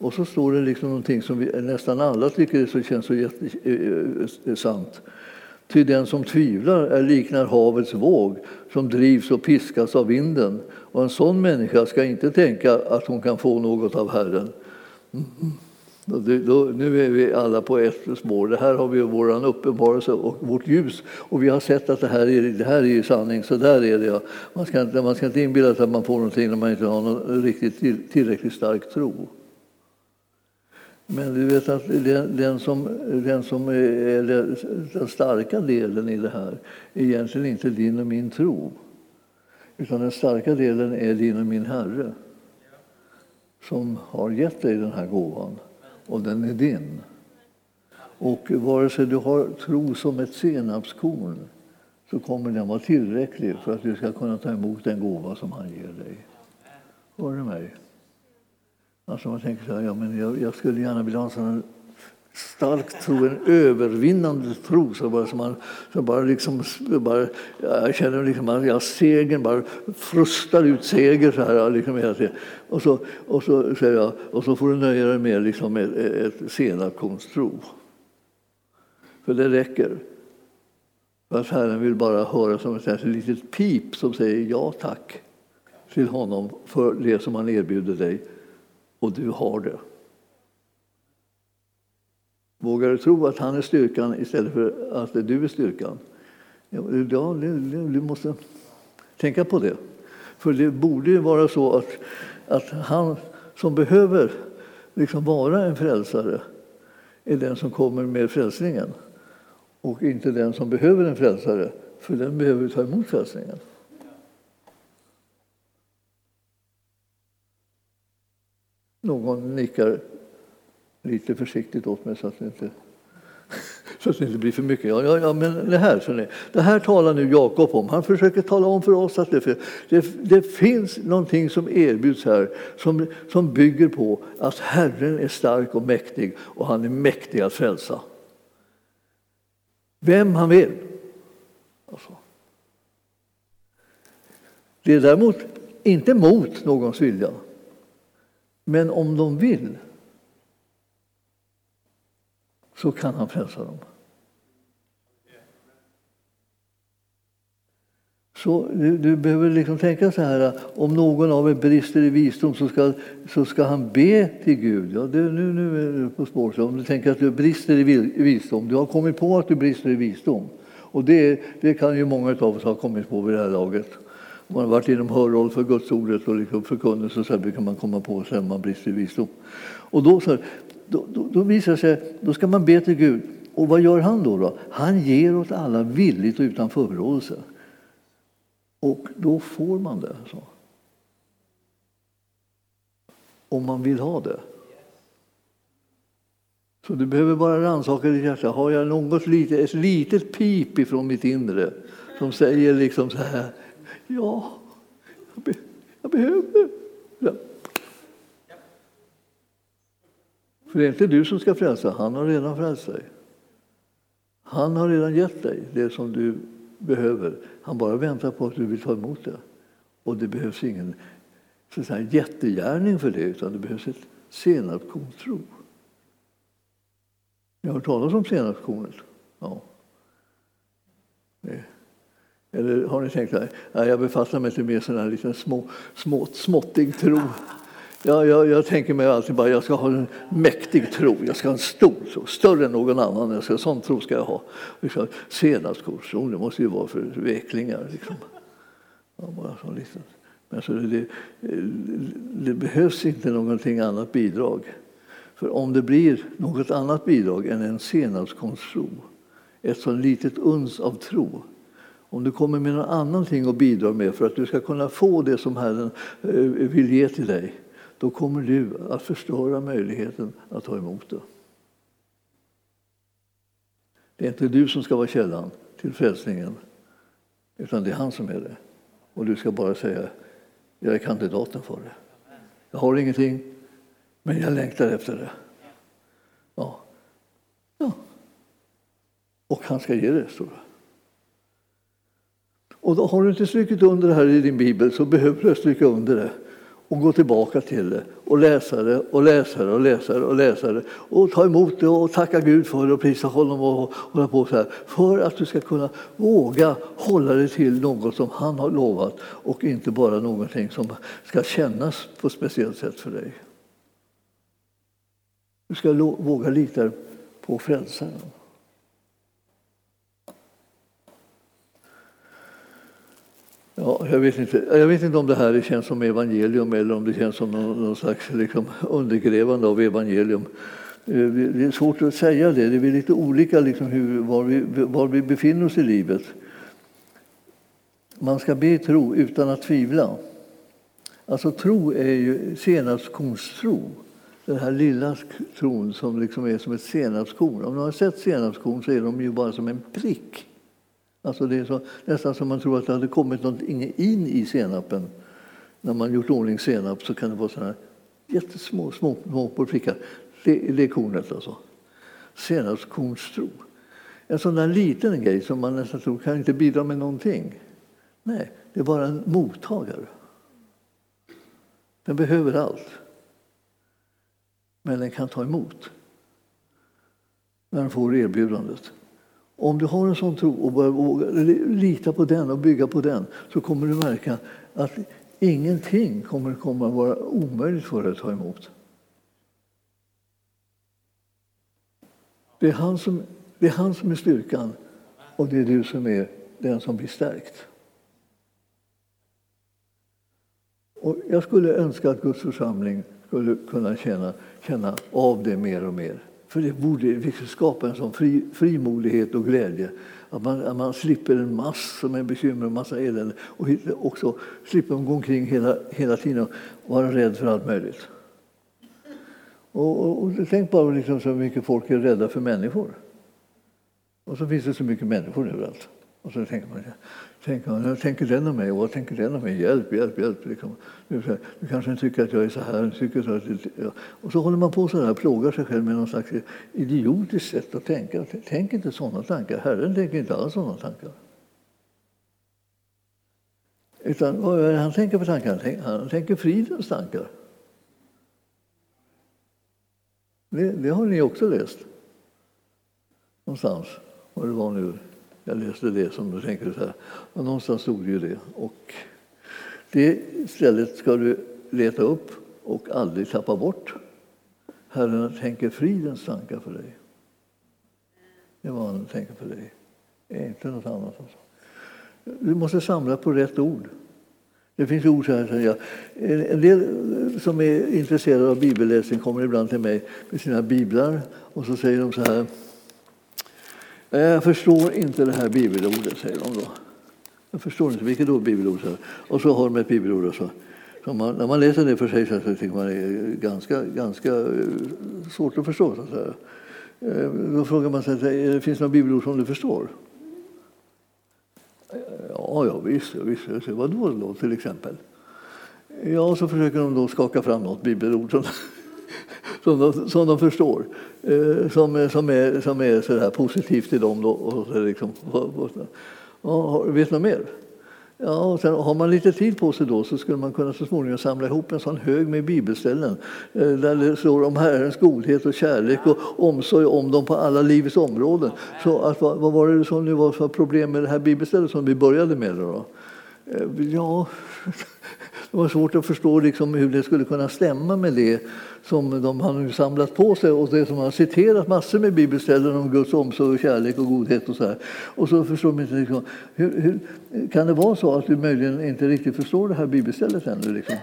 Och så står det liksom någonting som vi, nästan alla tycker så känns så jätte, eh, eh, sant. Ty den som tvivlar är liknar havets våg som drivs och piskas av vinden. Och en sån människa ska inte tänka att hon kan få något av Herren. Mm. Då, nu är vi alla på ett spår. Det här har vi vår uppenbarelse och vårt ljus. Och vi har sett att det här är, det här är sanning, så där är det. Man ska, inte, man ska inte inbilla sig att man får någonting när man inte har någon riktigt tillräckligt stark tro. Men du vet att den, den som, den som är den starka delen i det här är egentligen inte din och min tro. Utan den starka delen är din och min Herre som har gett dig den här gåvan och den är din. Och vare sig du har tro som ett senapskorn så kommer den vara tillräcklig för att du ska kunna ta emot den gåva som han ger dig. Hör du mig? Alltså man tänker så här, ja, men jag, jag skulle gärna vilja ha en sån stark tro, en övervinnande tro. Så bara, så man, så bara liksom, bara, jag känner liksom att jag segern bara frustar ut seger så här. Liksom hela tiden. Och, så, och, så, säger jag, och så får du nöja dig med liksom ett, ett senapkonstro. För det räcker. För att Herren vill bara höra som ett litet pip som säger ja tack till honom för det som han erbjuder dig. Och du har det. Vågar du tro att han är styrkan istället för att du är styrkan? Ja, du måste tänka på det. För det borde ju vara så att, att han som behöver liksom vara en frälsare är den som kommer med frälsningen och inte den som behöver en frälsare, för den behöver ta emot frälsningen. Någon nickar lite försiktigt åt mig så att det inte, (laughs) så att det inte blir för mycket. Ja, ja, ja men det här, så ni, det här talar nu Jakob om. Han försöker tala om för oss att det, det, det finns någonting som erbjuds här som, som bygger på att Herren är stark och mäktig och han är mäktig att frälsa. Vem han vill. Alltså. Det är däremot inte mot någons vilja. Men om de vill så kan han frälsa dem. Så du, du, behöver liksom tänka så här, om någon av er brister i visdom så ska, så ska han be till Gud. Ja, det, nu, nu är du på spår. Om du tänker att du brister i visdom, du har kommit på att du brister i visdom. Och det, det kan ju många av oss ha kommit på vid det här laget. Om man har varit inom hörhåll för Guds ordet och liksom förkunnelsen så brukar man komma på sig att man brister i visdom. Och då, så, då, då, då visar sig, då ska man be till Gud. Och vad gör han då? då? Han ger åt alla villigt och utan förebråelse. Och då får man det. Så. Om man vill ha det. Så du behöver bara rannsaka ditt hjärta. Har jag något litet, ett litet pip ifrån mitt inre som säger liksom så här. Ja, jag, be, jag behöver det. För det är inte du som ska frälsa, han har redan frälst dig. Han har redan gett dig det som du behöver. Han bara väntar på att du vill ta emot det. Och det behövs ingen så säga, jättegärning för det, utan det behövs ett senapskorn, tro. Ni har hört talas om senapskornet? Ja. Eh. Eller har ni tänkt att jag befattar mig inte med sån här liten små, små, småttig tro? Ja, jag, jag, tänker mig alltid bara jag ska ha en mäktig tro. Jag ska ha en stor tro, större än någon annan. Jag ska, sån tro ska jag ha. Liksom, Senapskorstro, det måste ju vara för veklingar. Liksom. Ja, bara så liten. Men alltså, så det, det, behövs inte någonting annat bidrag. För om det blir något annat bidrag än en senapskornstro, ett sånt litet uns av tro, om du kommer med något annat att bidra med för att du ska kunna få det som Herren eh, vill ge till dig, då kommer du att förstöra möjligheten att ta emot det. Det är inte du som ska vara källan till frälsningen, utan det är han som är det. Och du ska bara säga, jag är kandidaten för det. Jag har ingenting, men jag längtar efter det. Ja. ja. Och han ska ge det, står det. Och då har du inte strukit under det här i din bibel så behöver du stryka under det och gå tillbaka till det och läsa det och läsa det och läsa det och läsa det och ta emot det och tacka Gud för det och prisa honom och hålla på så här för att du ska kunna våga hålla dig till något som han har lovat och inte bara någonting som ska kännas på ett speciellt sätt för dig. Du ska våga lita på frälsaren. Ja, jag, vet inte, jag vet inte om det här känns som evangelium eller om det känns som någon, någon slags liksom, undergrävande av evangelium. Eh, det är svårt att säga det. Det är lite olika liksom, hur, var, vi, var vi befinner oss i livet. Man ska be tro utan att tvivla. Alltså tro är ju senapskornstro. Den här lilla tron som liksom är som ett senapskorn. Om du har sett senapskorn så är de ju bara som en prick. Alltså det är så, nästan som man tror att det hade kommit något in i senapen. När man gjort ordning senap så kan det vara sådana jättesmå små, små prickar. Det, det är kornet alltså. Senapskornstro. En sån där liten grej som man nästan tror kan inte bidra med någonting. Nej, det är bara en mottagare. Den behöver allt. Men den kan ta emot när den får erbjudandet. Om du har en sån tro och börjar våga lita på den och bygga på den så kommer du märka att ingenting kommer att vara omöjligt för dig att ta emot. Det är, han som, det är han som är styrkan och det är du som är den som blir stärkt. Och jag skulle önska att Guds församling skulle kunna känna, känna av det mer och mer. För det borde liksom skapa en sån fri, frimodighet och glädje. Att man, att man slipper en massa med bekymmer och massa elände. Och också slipper gå omkring hela, hela tiden och vara rädd för allt möjligt. Och, och, och tänk bara liksom så mycket folk är rädda för människor. Och så finns det så mycket människor överallt. Och så tänker man, tänker man tänker den om mig? Vad tänker den om mig? Hjälp, hjälp, hjälp. Liksom. Du, kanske tycker att jag är så här. Tycker så att, ja. Och så håller man på så här, plågar sig själv med någon slags idiotiskt sätt att tänka. Tänk inte sådana tankar. Herren tänker inte alls sådana tankar. Utan vad han tänker på tankar? Han tänker fridens tankar. Det, det har ni också läst. Någonstans. Vad det var nu. Jag läste det som du tänker så här. Och någonstans stod det ju det. Och det stället ska du leta upp och aldrig tappa bort. Herren tänker fridens tankar för dig. Det är vad han tänker för dig. Inte något annat. Alltså. Du måste samla på rätt ord. Det finns ord så här. Jag. En del som är intresserade av bibelläsning kommer ibland till mig med sina biblar och så säger de så här. Eh, jag förstår inte det här bibelordet, säger de då. Jag förstår inte vilket ord bibelord Och så har de ett bibelord. Och så. så man, när man läser det för sig så tycker man det är ganska, ganska eh, svårt att förstå. Så att eh, Då frågar man sig, finns det några bibelord som du förstår? Ja, ja visst. visst. Jag säger, vadå då till exempel? Ja, så försöker de då skaka fram något bibelord som, som, de, som de förstår. Eh, som, som är, som är så här positivt till dem. Då, och så liksom, ja, vet du något mer? Ja, och sen har man lite tid på sig då så skulle man kunna så småningom samla ihop en sån hög med bibelställen eh, där det står om Herrens godhet och kärlek och omsorg om dem på alla livets områden. Så att, vad, vad var det som nu var för problem med det här bibelstället som vi började med? Då? Eh, ja, (laughs) det var svårt att förstå liksom hur det skulle kunna stämma med det som de har samlat på sig och det som har citerat massor med bibelställen om Guds omsorg, och kärlek och godhet. Och så här. Och så förstår man inte liksom, hur, hur, kan det vara så att du möjligen inte riktigt förstår det här bibelstället ännu? Liksom?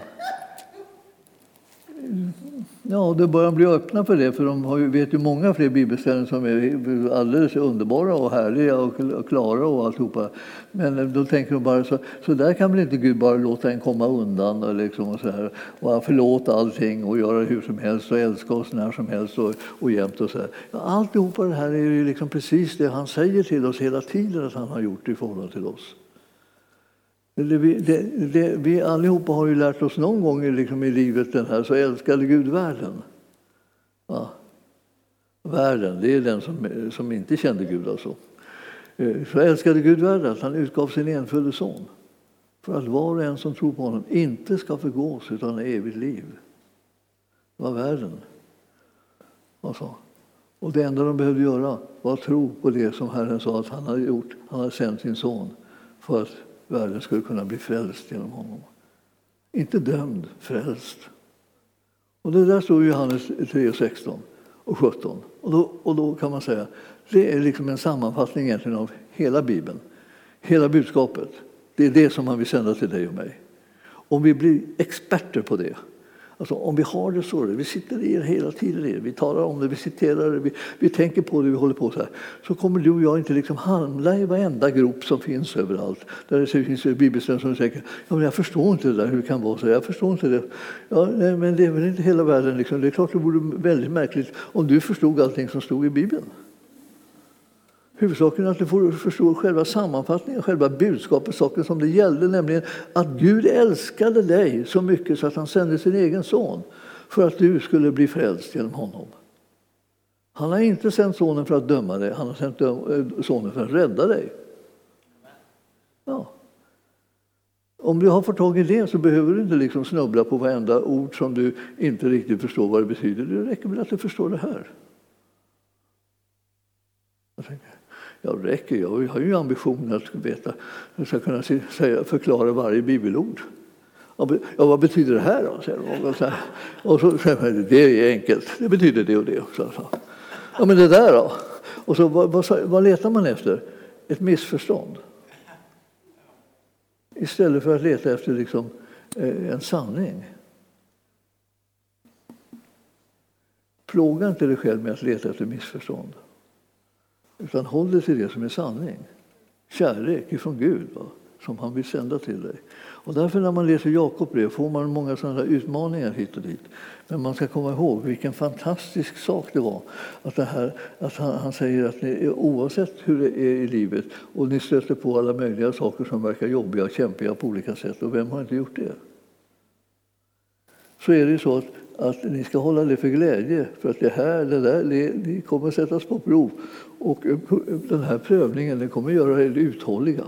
Ja, då börjar de bli öppna för det, för de har ju, vet ju många fler bibelställen som är alldeles underbara och härliga och klara och alltihopa. Men eh, då tänker de bara så, så där kan väl inte Gud bara låta en komma undan och, liksom och, så här, och förlåta allting och göra hur som helst och älska oss när som helst och, och jämt och så här. Ja, alltihopa det här är ju liksom precis det han säger till oss hela tiden att han har gjort i förhållande till oss. Det, det, det, vi allihopa har ju lärt oss någon gång liksom i livet den här, så älskade Gud världen. Ja. Världen, det är den som, som inte kände Gud alltså. Eh, så älskade Gud världen att han utgav sin enfödde son för att var och en som tror på honom inte ska förgås utan evigt liv. Det var världen. Alltså. Och det enda de behövde göra var att tro på det som Herren sa att han hade gjort. Han hade sänt sin son för att världen skulle kunna bli frälst genom honom. Inte dömd, frälst. Och det där står i Johannes 3, 16 och 17. Och då, och då kan man säga det är liksom en sammanfattning egentligen av hela Bibeln. Hela budskapet. Det är det som han vill sända till dig och mig. Om vi blir experter på det Alltså, om vi har det så, vi sitter i det hela tiden, vi talar om det, vi citerar det, vi, vi tänker på det, vi håller på så här. Så kommer du och jag inte liksom hamna i varenda grop som finns överallt. Där det finns bibelställen som säger ja, men jag förstår inte det där, hur det kan vara så. Jag förstår inte det. Ja, nej, men det är väl inte hela världen. Liksom. Det är klart det vore väldigt märkligt om du förstod allting som stod i Bibeln. Huvudsaken är att du får förstå själva sammanfattningen, själva budskapet, saken som det gällde, nämligen att Gud älskade dig så mycket så att han sände sin egen son för att du skulle bli frälst genom honom. Han har inte sänt sonen för att döma dig, han har sänt eh, sonen för att rädda dig. Ja. Om du har fått tag i det så behöver du inte liksom snubbla på varenda ord som du inte riktigt förstår vad det betyder. Det räcker väl att du förstår det här. Jag det räcker, jag har ju ambitionen att veta, jag ska kunna säga, förklara varje bibelord. Ja, vad betyder det här då? Säger de. Och så, och så säger man, det är enkelt, det betyder det och det. Så, så. Ja, men det där då? Och så, vad, vad, vad letar man efter? Ett missförstånd. Istället för att leta efter liksom, eh, en sanning. Plåga inte dig själv med att leta efter missförstånd. Utan håll dig till det som är sanning. Kärlek ifrån Gud va? som han vill sända till dig. Och därför när man läser Jakob brev får man många sådana utmaningar hit och dit. Men man ska komma ihåg vilken fantastisk sak det var att, det här, att han, han säger att ni, oavsett hur det är i livet och ni stöter på alla möjliga saker som verkar jobbiga och kämpiga på olika sätt, och vem har inte gjort det? Så är det så att att ni ska hålla det för glädje, för att det här, det där, det, kommer sättas på prov. Och eh, eh, den här prövningen den kommer göra er uthålliga.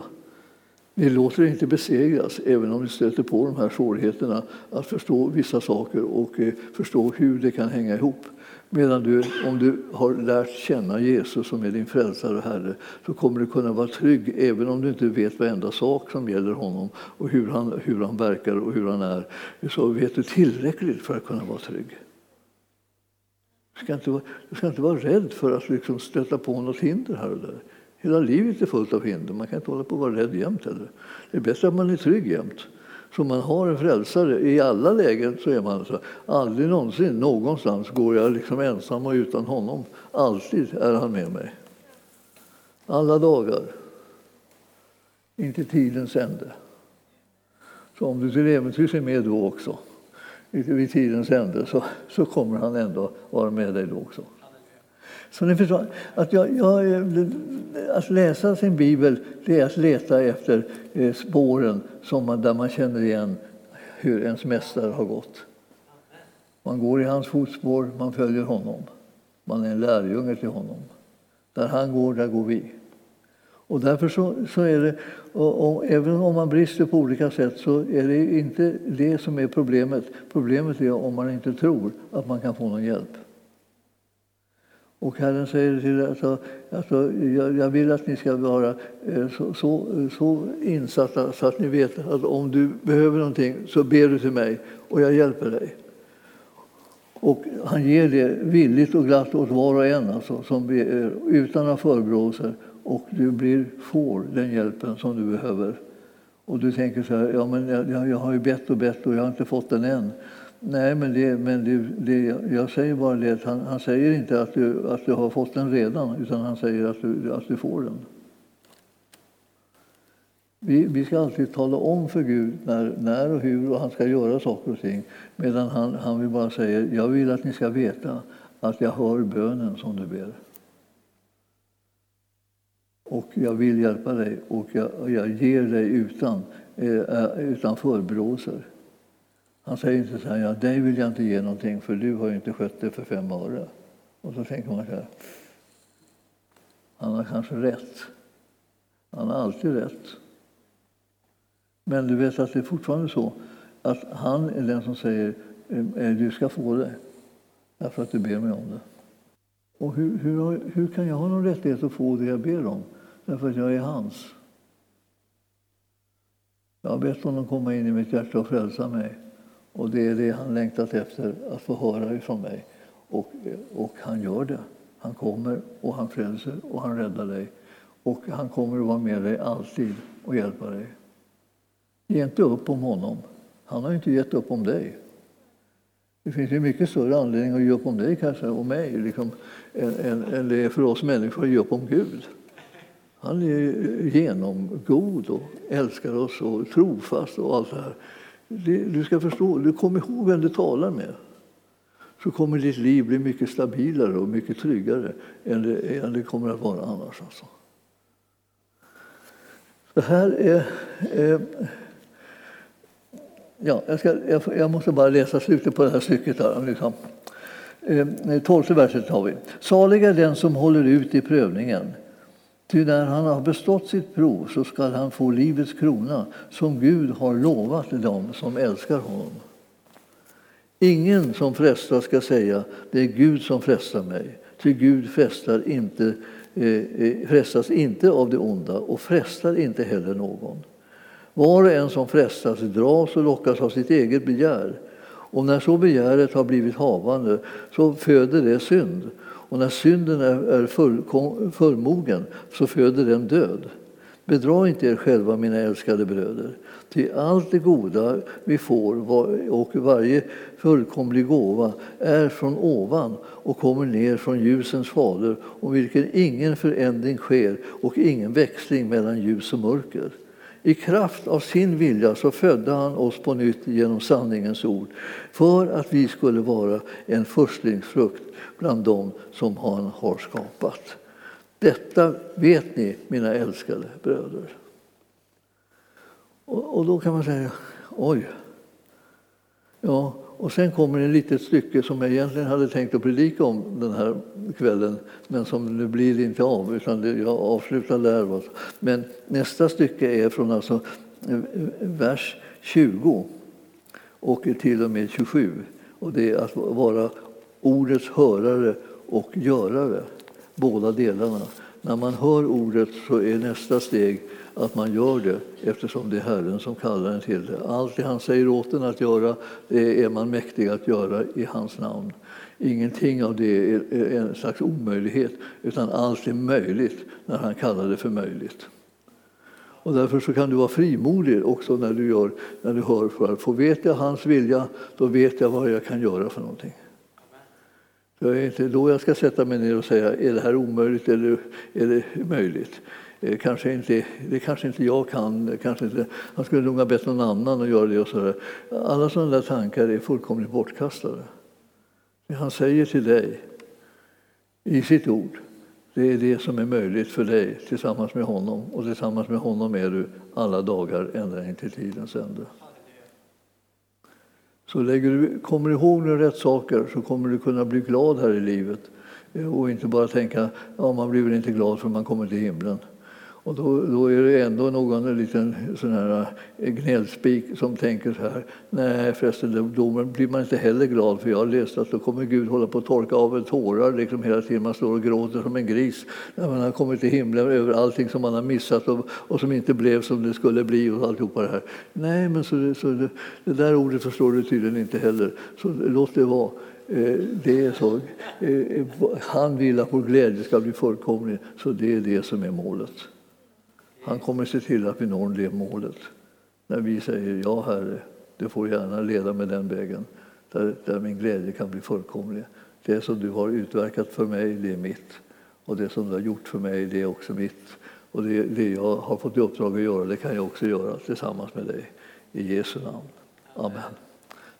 Ni låter er inte besegras, även om ni stöter på de här svårigheterna, att förstå vissa saker och eh, förstå hur det kan hänga ihop. Medan du, om du har lärt känna Jesus som är din frälsare och Herre så kommer du kunna vara trygg även om du inte vet varenda sak som gäller honom och hur han, hur han verkar och hur han är. Så vet du tillräckligt för att kunna vara trygg. Du ska inte vara, du ska inte vara rädd för att liksom stöta på något hinder här och där. Hela livet är fullt av hinder. Man kan inte hålla på att vara rädd jämt heller. Det är bättre att man är trygg jämt. Så man har en frälsare. I alla lägen så är man så. Aldrig någonsin någonstans går jag liksom ensam och utan honom. Alltid är han med mig. Alla dagar. Inte tidens ände. Så om du till äventyrs är med då också, vid tidens ände, så, så kommer han ändå vara med dig då också. Så ni förstår, att, jag, jag, att läsa sin bibel det är att leta efter eh, spåren som man, där man känner igen hur ens mästare har gått. Man går i hans fotspår, man följer honom. Man är en lärjunge till honom. Där han går, där går vi. Och därför så, så är det, och, och, även om man brister på olika sätt så är det inte det som är problemet. Problemet är om man inte tror att man kan få någon hjälp. Och Herren säger till alltså, alltså, jag, jag vill att ni ska vara eh, så, så, så, insatta så att ni vet att om du behöver någonting så ber du till mig och jag hjälper dig. Och han ger det villigt och glatt åt var och en alltså, som ber, eh, utan några förebråelser och du blir, får den hjälpen som du behöver. Och du tänker så här, ja men jag, jag har ju bett och bett och jag har inte fått den än. Nej, men, det, men det, det, jag säger bara det han, han, säger inte att du, att du har fått den redan, utan han säger att du, att du får den. Vi, vi ska alltid tala om för Gud när, när och hur och han ska göra saker och ting. Medan han, han vill bara säga, jag vill att ni ska veta att jag hör bönen som du ber. Och jag vill hjälpa dig och jag, jag ger dig utan, eh, eh, utan förbråser. Han säger inte så här, ja, dig vill jag inte ge någonting för du har ju inte skött det för fem öre. Och så tänker man så här, han har kanske rätt. Han har alltid rätt. Men du vet att det är fortfarande så att han är den som säger eh, du ska få det därför att du ber mig om det. Och hur, hur, hur kan jag ha någon rättighet att få det jag ber om? Därför att jag är hans. Jag har bett honom komma in i mitt hjärta och frälsa mig. Och det är det han längtat efter att få höra ifrån mig. Och, och han gör det. Han kommer och han frälser och han räddar dig. Och han kommer att vara med dig alltid och hjälpa dig. Ge inte upp om honom. Han har inte gett upp om dig. Det finns ju mycket större anledning att ge upp om dig kanske, och mig liksom, än, än, än det är för oss människor att ge upp om Gud. Han är genomgod och älskar oss och trofast och allt det här. Du ska förstå, du kommer ihåg vem du talar med. Så kommer ditt liv bli mycket stabilare och mycket tryggare än det, än det kommer att vara annars. Alltså. Det här är... Eh, ja, jag, ska, jag, jag, måste bara läsa slutet på det här stycket. Här, liksom. eh, tolfte verset har vi. Salig är den som håller ut i prövningen. Ty när han har bestått sitt prov så skall han få livets krona som Gud har lovat dem som älskar honom. Ingen som frestas ska säga det är Gud som frestar mig, ty Gud frestar inte, eh, eh frestas inte av det onda och frestar inte heller någon. Var och en som frestas dras och lockas av sitt eget begär. Och när så begäret har blivit havande så föder det synd. Och när synden är fullmogen så föder den död. Bedra inte er själva, mina älskade bröder. Till allt det goda vi får och varje fullkomlig gåva är från ovan och kommer ner från ljusens fader om vilken ingen förändring sker och ingen växling mellan ljus och mörker. I kraft av sin vilja så födde han oss på nytt genom sanningens ord för att vi skulle vara en förstlingsfrukt bland dem som han har skapat. Detta vet ni, mina älskade bröder. Och, och då kan man säga, oj. Ja, och sen kommer ett litet stycke som jag egentligen hade tänkt att predika om den här kvällen, men som nu blir inte av, utan det, jag avslutar där. Men nästa stycke är från alltså eh, vers 20 och till och med 27. Och det är att vara ordets hörare och görare, båda delarna. När man hör ordet så är nästa steg att man gör det eftersom det är Herren som kallar en till det. Allt det han säger åt en att göra, det är man mäktig att göra i hans namn. Ingenting av det är en slags omöjlighet, utan allt är möjligt när han kallar det för möjligt. Och därför så kan du vara frimodig också när du, gör, när du hör för att få vet jag hans vilja, då vet jag vad jag kan göra för någonting. Det är inte då jag ska sätta mig ner och säga är det här omöjligt eller är det möjligt. Eh, kanske inte, det kanske inte jag kan, kanske inte, han skulle nog ha bett någon annan att göra det. Och så där. Alla sådana där tankar är fullkomligt bortkastade. Det han säger till dig i sitt ord, det är det som är möjligt för dig tillsammans med honom. Och tillsammans med honom är du alla dagar ända in till tidens ände. Så lägger du, kommer du ihåg nu rätt saker så kommer du kunna bli glad här i livet. Eh, och inte bara tänka att ja, man blir väl inte glad för man kommer till himlen. Och då, då, är det ändå någon liten sån här eh, gnällspik som tänker så här. Nej förresten, då blir man inte heller glad för jag har läst att då kommer Gud hålla på att torka av tårar liksom hela tiden. Man står och gråter som en gris när man har kommit till himlen över allting som man har missat och, och som inte blev som det skulle bli och alltihopa det här. Nej, men så, så det, det där ordet förstår du tydligen inte heller. Så låt det vara. Eh, det är så. Eh, han vill att vår glädje ska bli fullkomlig, så det är det som är målet. Han kommer se till att vi når det målet. När vi säger ja, Herre, du får gärna leda mig den vägen där, där min glädje kan bli fullkomlig. Det som du har utverkat för mig, det är mitt. Och det som du har gjort för mig, det är också mitt. Och det, det jag har fått i uppdrag att göra, det kan jag också göra tillsammans med dig. I Jesu namn. Amen.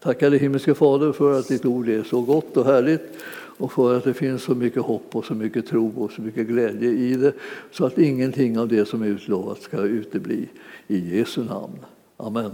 Tackar dig himmelske Fader för att ditt ord är så gott och härligt och för att det finns så mycket hopp och så mycket tro och så mycket glädje i det så att ingenting av det som är utlovat ska utebli. I Jesu namn. Amen.